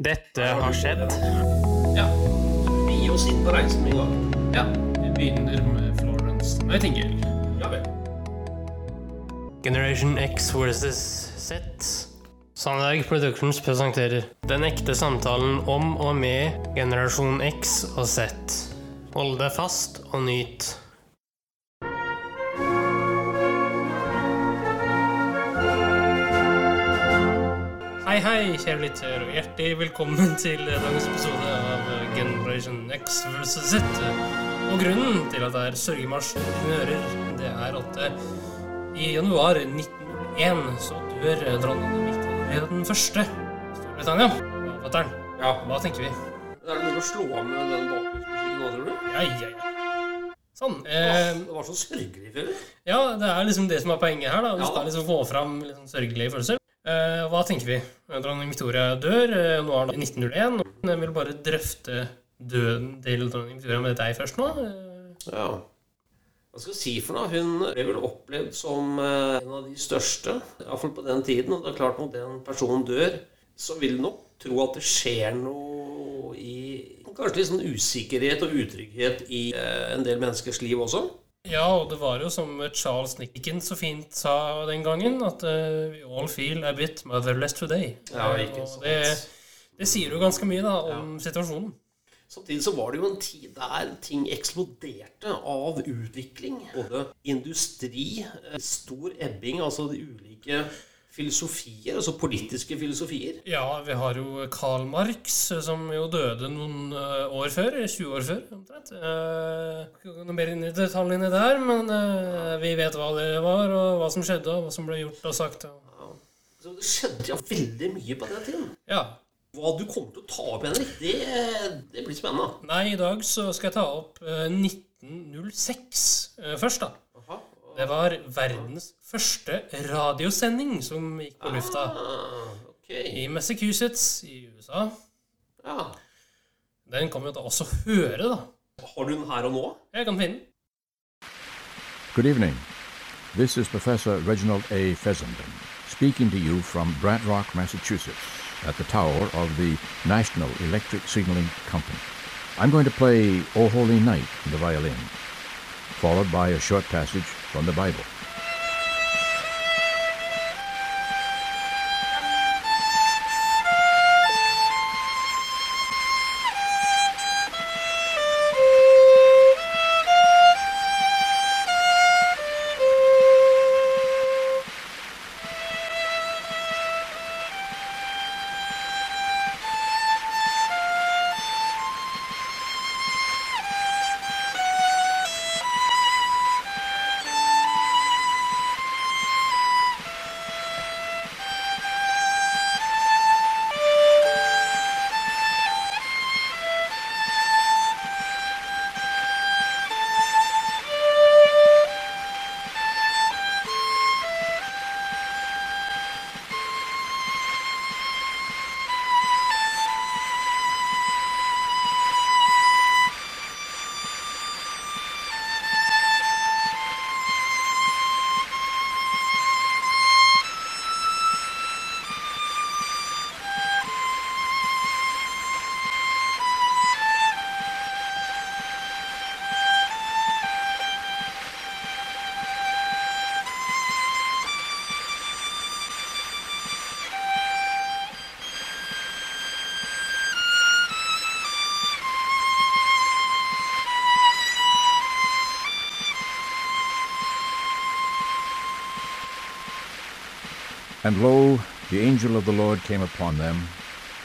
Dette har skjedd. Ja. Vi gir oss inn på reisen med en gang. Ja, vi begynner med Florence Nightingale. Ja vel. Generation X versus Z. Sandberg Productions presenterer Den ekte samtalen om og med generasjon X og Z. Hold deg fast og nyt. Hei, hei, kjære lytter, og hjertelig velkommen til dagens episode av Generation X vs. Z. Og grunnen til at det er sørgemarsj i dine ører, det er at eh, i januar 1901 så dør dronning Victoria den første Storbritannia. Fatter'n, Ja. hva tenker vi? Det Er mulig å slå av med den bakgrunnsmusikken nå, tror du? Ja, ja, ja. Sånn. Åh, Eh, det var så sørgelig før. ja, det er liksom det som er poenget her. da. Vi Ja. skal liksom få fram sånn sørgelige følelser. Eh, hva tenker vi? Dronning Victoria dør. eh, Nå er det 1901. og Jeg vil bare drøfte døden til dronning Victoria med deg først nå. Eh, Ja. Hva skal jeg si for noe? Hun ble vel opplevd som eh, en av de største, iallfall på den tiden. Og det er klart når den personen dør, så vil du nok tro at det skjer noe i Kanskje litt sånn usikkerhet og utrygghet i eh, en del menneskers liv også. Ja, og det var jo som Charles Nicken så fint sa den gangen, at uh, we all feel a bit motherless today. Ja, ikke sant. Det, det sier jo ganske mye da om situasjonen. Samtidig så var det jo en tid der ting eksploderte av utvikling. Både industri, eh, stor ebbing, altså de ulike filosofier, altså politiske filosofier. Ja, vi har jo Karl Marx, eh, som jo døde noen eh, år før, 20 år før omtrent. Gå noe mer inn i detaljene der, men eh, vi vet hva det var, og hva som skjedde, og hva som ble gjort og sagt. Og, Så det skjedde jo veldig mye på den tiden. ja. Hva du kommer til å ta opp, Henrik, det, det blir spennende. Nei, i dag så skal jeg ta opp eh, 1906 eh, først, da. Det var verdens første radiosending som gikk på lufta. Ah, okay. I Massachusetts i USA. Ja. Den kan vi jo da også høre, da. Har du den her og nå? Jeg kan finne den. Good evening. This is Professor Reginald A. Fessenden speaking to you from Brant Rock, Massachusetts, at the tower of the National Electric Signaling Company. I'm going to play O Holy Night on the violin, followed by a short passage from the Bible. And lo, the angel of the Lord came upon them,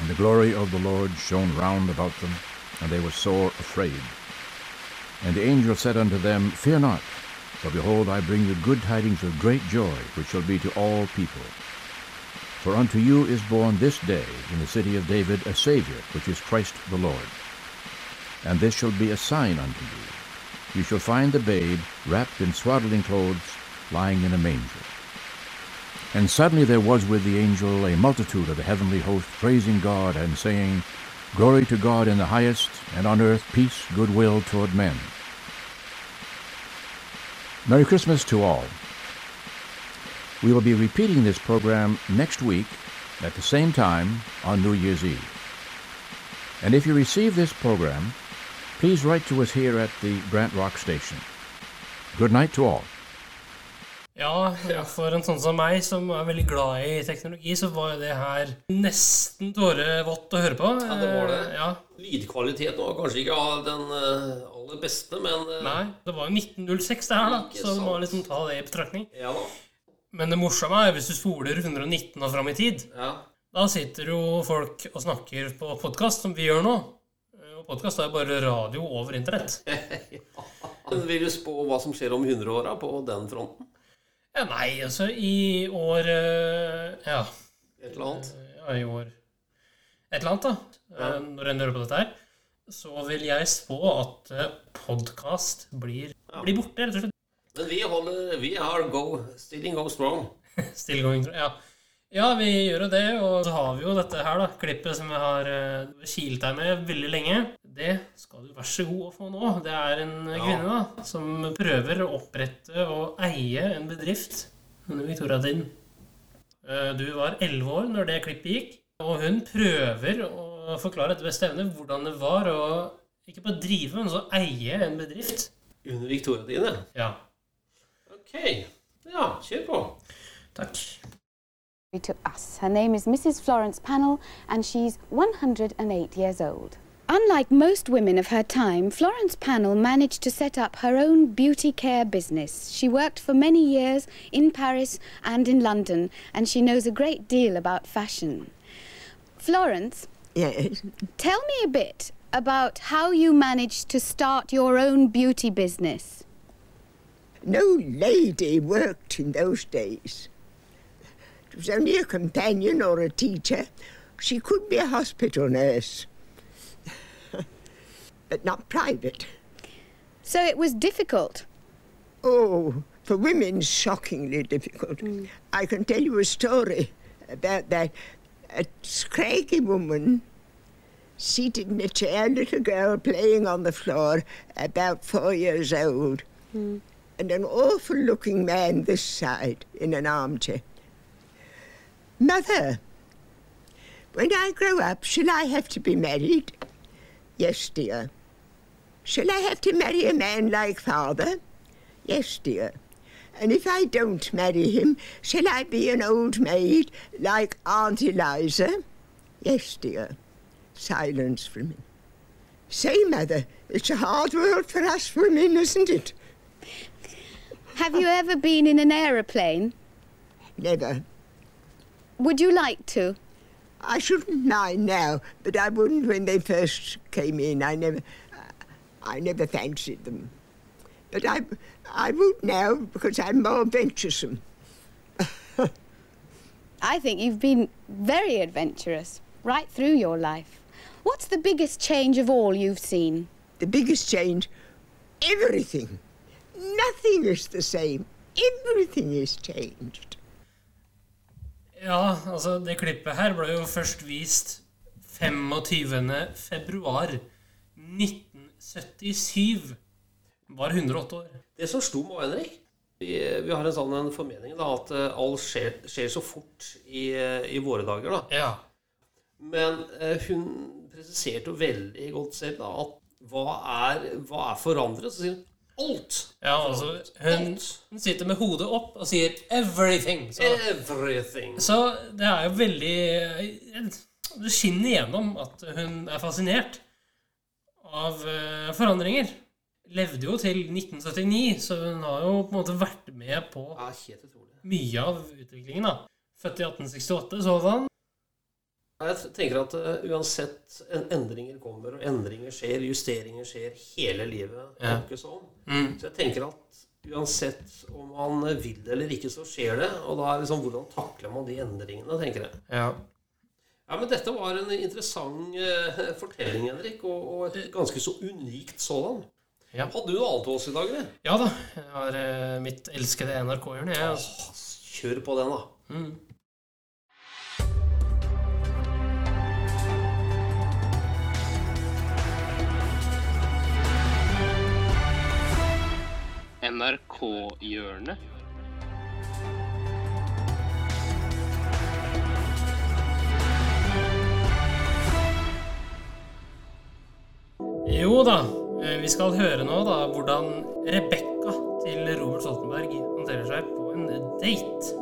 and the glory of the Lord shone round about them, and they were sore afraid. And the angel said unto them, Fear not, for behold, I bring you good tidings of great joy, which shall be to all people. For unto you is born this day in the city of David a Saviour, which is Christ the Lord. And this shall be a sign unto you. You shall find the babe wrapped in swaddling clothes, lying in a manger. And suddenly there was with the angel a multitude of the heavenly host praising God and saying, Glory to God in the highest, and on earth peace, goodwill toward men. Merry Christmas to all. We will be repeating this program next week at the same time on New Year's Eve. And if you receive this program, please write to us here at the Grant Rock Station. Good night to all. Ja, for en sånn som meg, som er veldig glad i teknologi, så var jo det her nesten tårevått å høre på. Ja, det var det. Eh, Ja, Lydkvaliteten var kanskje ikke av den eh, aller beste, men eh, Nei, det var jo 1906 det her, da, så du må liksom ta det i betraktning. Ja da. Men det morsomme er hvis du spoler 119 og fram i tid. Ja. Da sitter jo folk og snakker på podkast, som vi gjør nå. Og podkast er bare radio over internett. Men Vil du spå hva som skjer om 100 år på den fronten? Ja, nei, altså i år eh, Ja. Et eller annet? Ja, i år Et eller annet, da. Eh, Når en hører på dette her. Så vil jeg spå at podkast blir, blir borte, rett og slett. Men vi holder Vi har go, stilling go strong. Still going, strong. Ja. Ja, vi gjør jo det. Og så har vi jo dette her, da. Klippet som jeg har uh, kilt deg med veldig lenge. Det skal du vær så god å få nå. Det er en ja. kvinne da, som prøver å opprette og eie en bedrift under Victoria-tiden. Eh, Du var elleve år når det klippet gikk, og hun prøver å forklare etter beste evne hvordan det var å ikke bare drive, men også eie en bedrift. Under Victoria-tiden. Ja. Ok. Ja, kjør på. Takk. To us. Her name is Mrs. Florence Pannell, and she's 108 years old. Unlike most women of her time, Florence Pannell managed to set up her own beauty care business. She worked for many years in Paris and in London, and she knows a great deal about fashion. Florence, Yes. tell me a bit about how you managed to start your own beauty business. No lady worked in those days. It was only a companion or a teacher. She could be a hospital nurse. but not private. So it was difficult. Oh, for women, shockingly difficult. Hmm. I can tell you a story about that. A scraggy woman seated in a chair, little girl playing on the floor, about four years old, hmm. and an awful looking man this side in an armchair. Mother, when I grow up, shall I have to be married? Yes, dear. Shall I have to marry a man like father? Yes, dear. And if I don't marry him, shall I be an old maid like Aunt Eliza? Yes, dear. Silence for a minute. Say, Mother, it's a hard world for us women, isn't it? Have you ever been in an aeroplane? Never. Would you like to? I shouldn't mind now, but I wouldn't when they first came in. I never, I never fancied them. But I, I would now because I'm more venturesome. I think you've been very adventurous right through your life. What's the biggest change of all you've seen? The biggest change, everything. Nothing is the same. Everything is changed. Ja, altså, det klippet her ble jo først vist 25. februar 1977. Var 108 år. Det som slo meg, Henrik vi, vi har en sånn en formening da, at eh, alt skjer, skjer så fort i, i våre dager. da. Ja. Men eh, hun presiserte jo veldig godt selv da, at hva er, hva er forandret? Så sier hun alt. ja altså, hun, hun sitter med hodet opp og sier 'everything'. Så, Everything. så det er jo veldig Det skinner igjennom at hun er fascinert av eh, forandringer. Levde jo til 1979, så hun har jo på en måte vært med på mye av utviklingen. da. Født i 1868 sådan. Jeg tenker at uh, uansett en, endringer kommer, og endringer skjer, justeringer skjer hele livet. Ja. Sånn. Mm. Så jeg tenker at uansett om man vil det eller ikke, så skjer det. Og da er liksom hvordan takler man de endringene, tenker jeg. Ja. Ja, men Dette var en interessant uh, fortelling, Henrik, og, og et ganske så unikt sådan. Ja. Hadde du noe annet til oss i dag, eller? ja da. Jeg har uh, mitt elskede NRK-hjørne. jeg, Altså. Kjør på den, da. Mm. NRK-hjørnet. Jo da, eh, vi skal høre nå da hvordan Rebekka til Robert Stoltenberg håndterer seg på en date.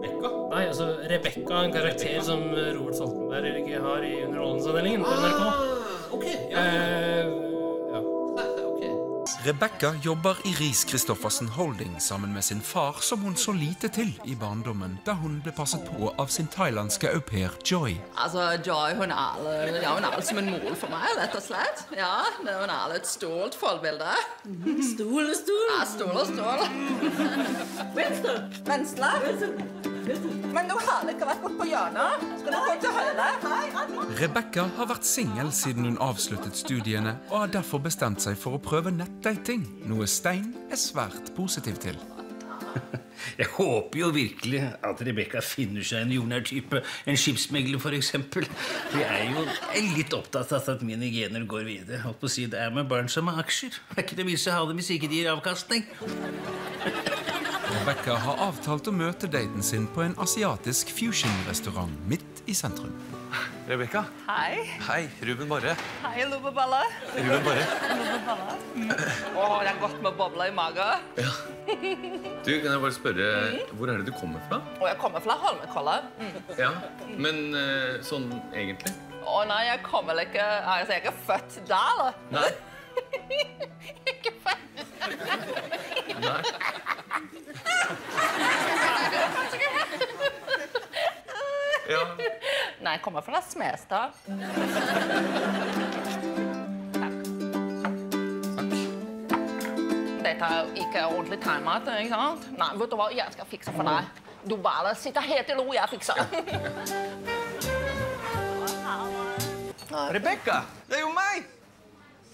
Rebekka? Nei, altså Rebekka, en karakter som Robert Stoltenberg har i Underholdningsavdelingen på NRK. Ah, ok, ja. Eh. Rebekka jobber i Riis Christoffersen Holding sammen med sin far, som hun så lite til i barndommen, da hun ble passet på av sin thailandske au pair Joy. Altså, Joy hun er, ja, hun er som en mor for meg, rett og slett. Ja, Hun er et stolt forbilde. Stol og stol. Ja, stol og stol. Venstre. Venstre. Men nå har ikke vært borte på hjørnet. Skal du gå til høyre? Rebekka har vært singel siden hun avsluttet studiene, og har derfor bestemt seg for å prøve nettdating, noe Stein er svært positiv til. Jeg håper jo virkelig at Rebekka finner seg en jordnær type. En skipsmegler, f.eks. Jeg er jo litt opptatt av at mine gener går videre. Holdt på å si Det er med barn som med aksjer. Det er ikke det vits i å ha dem hvis ikke de gir avkastning. Rebekka har avtalt å møte daten sin på en asiatisk fusion-restaurant midt i sentrum. Rebekka. Hei. Hei, Ruben Barre. Hei, Lobeballe. Ruben Barre. Å, det er godt med bobler i magen. Ja. Du, kan jeg bare spørre, hvor er det du kommer fra? Oh, jeg kommer fra Holmenkolla. Mm. Ja, men eh, sånn egentlig? Å nei, jeg kommer vel ikke Altså, jeg er ikke født der, da. Nei. Ikke født. Nei. Ja, Nei, jeg kommer fra Smestad. Dette er jo ikke ordentlig timet, ikke sant? Nei, vet du hva, jeg skal fikse for deg. Du bare sitter helt i ro, jeg fikser. Rebekka! Det er jo meg!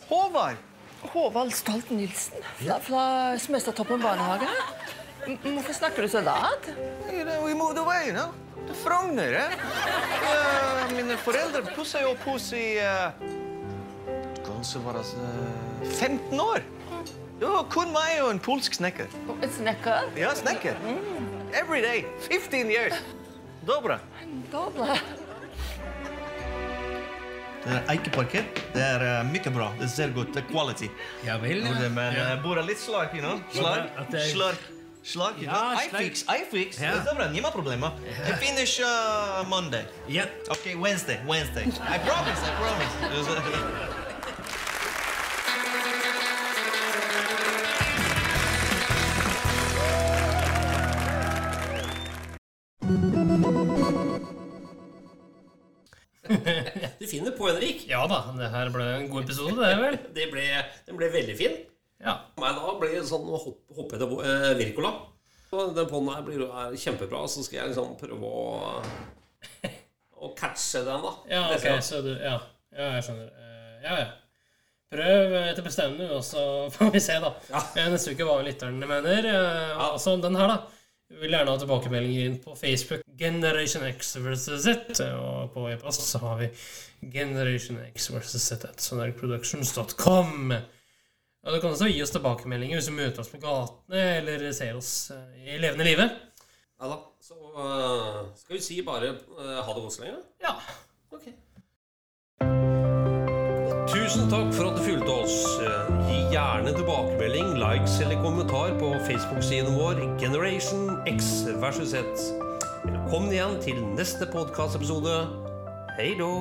Håvard! Håvald Stolt-Nielsen fra, fra Smestadtoppen barnehage. Hvorfor snakker du så rart? Det er jo i motorveien. Er Frogner, eh? Eh, Mine foreldre pusset jo opp hus i eh, Kanskje var det eh, 15 år. Det var kun meg og en polsk snekker. En snekker? Ja, snekker. Every day. 15 years. Dobra. Dobra. Det er eikeparkett. Det er uh, mye bra. Det ser godt. Det er quality. Ja vel, det- Men ja. uh, bare litt slag, you know? Slark. At Slag. Ja. I fix. I fix. Ja. Det er bra. Ingen problemer. I finish uh, Monday. Yep. Okay, Wednesday. Wednesday. I promise. I promise. Du finner på, Henrik. Ja da, det her ble en god episode, det vel? Det ble, den ble veldig fin. Ja. Meg da blir det sånn hopp, hopp etter eh, Virkola. Den poden her blir, er kjempebra, så skal jeg liksom prøve å Å catche den, da. Ja, ok, så du Ja, ja jeg skjønner. Eh, Ja, ja. Prøv etter bestemmende, og så får vi se, da. Ja. Neste uke hva lytterne mener. Ja. Altså den her, da. Vi vil gjerne ha tilbakemeldinger inn på Facebook. Generation X versus Z. Og på e-post så har vi Generation X versus Z at sonarproductions.com. Og du kan også gi oss tilbakemeldinger hvis du møter oss på gatene eller ser oss eh, i levende live. Ja da. Så uh, skal vi si bare uh, ha det godt så lenge? Ja. Ok. Tusen takk for at du fulgte oss. Gi gjerne tilbakemelding, likes eller kommentar på Facebook-siden vår Generation X versus Z. Velkommen igjen til neste podkastepisode. Hei då!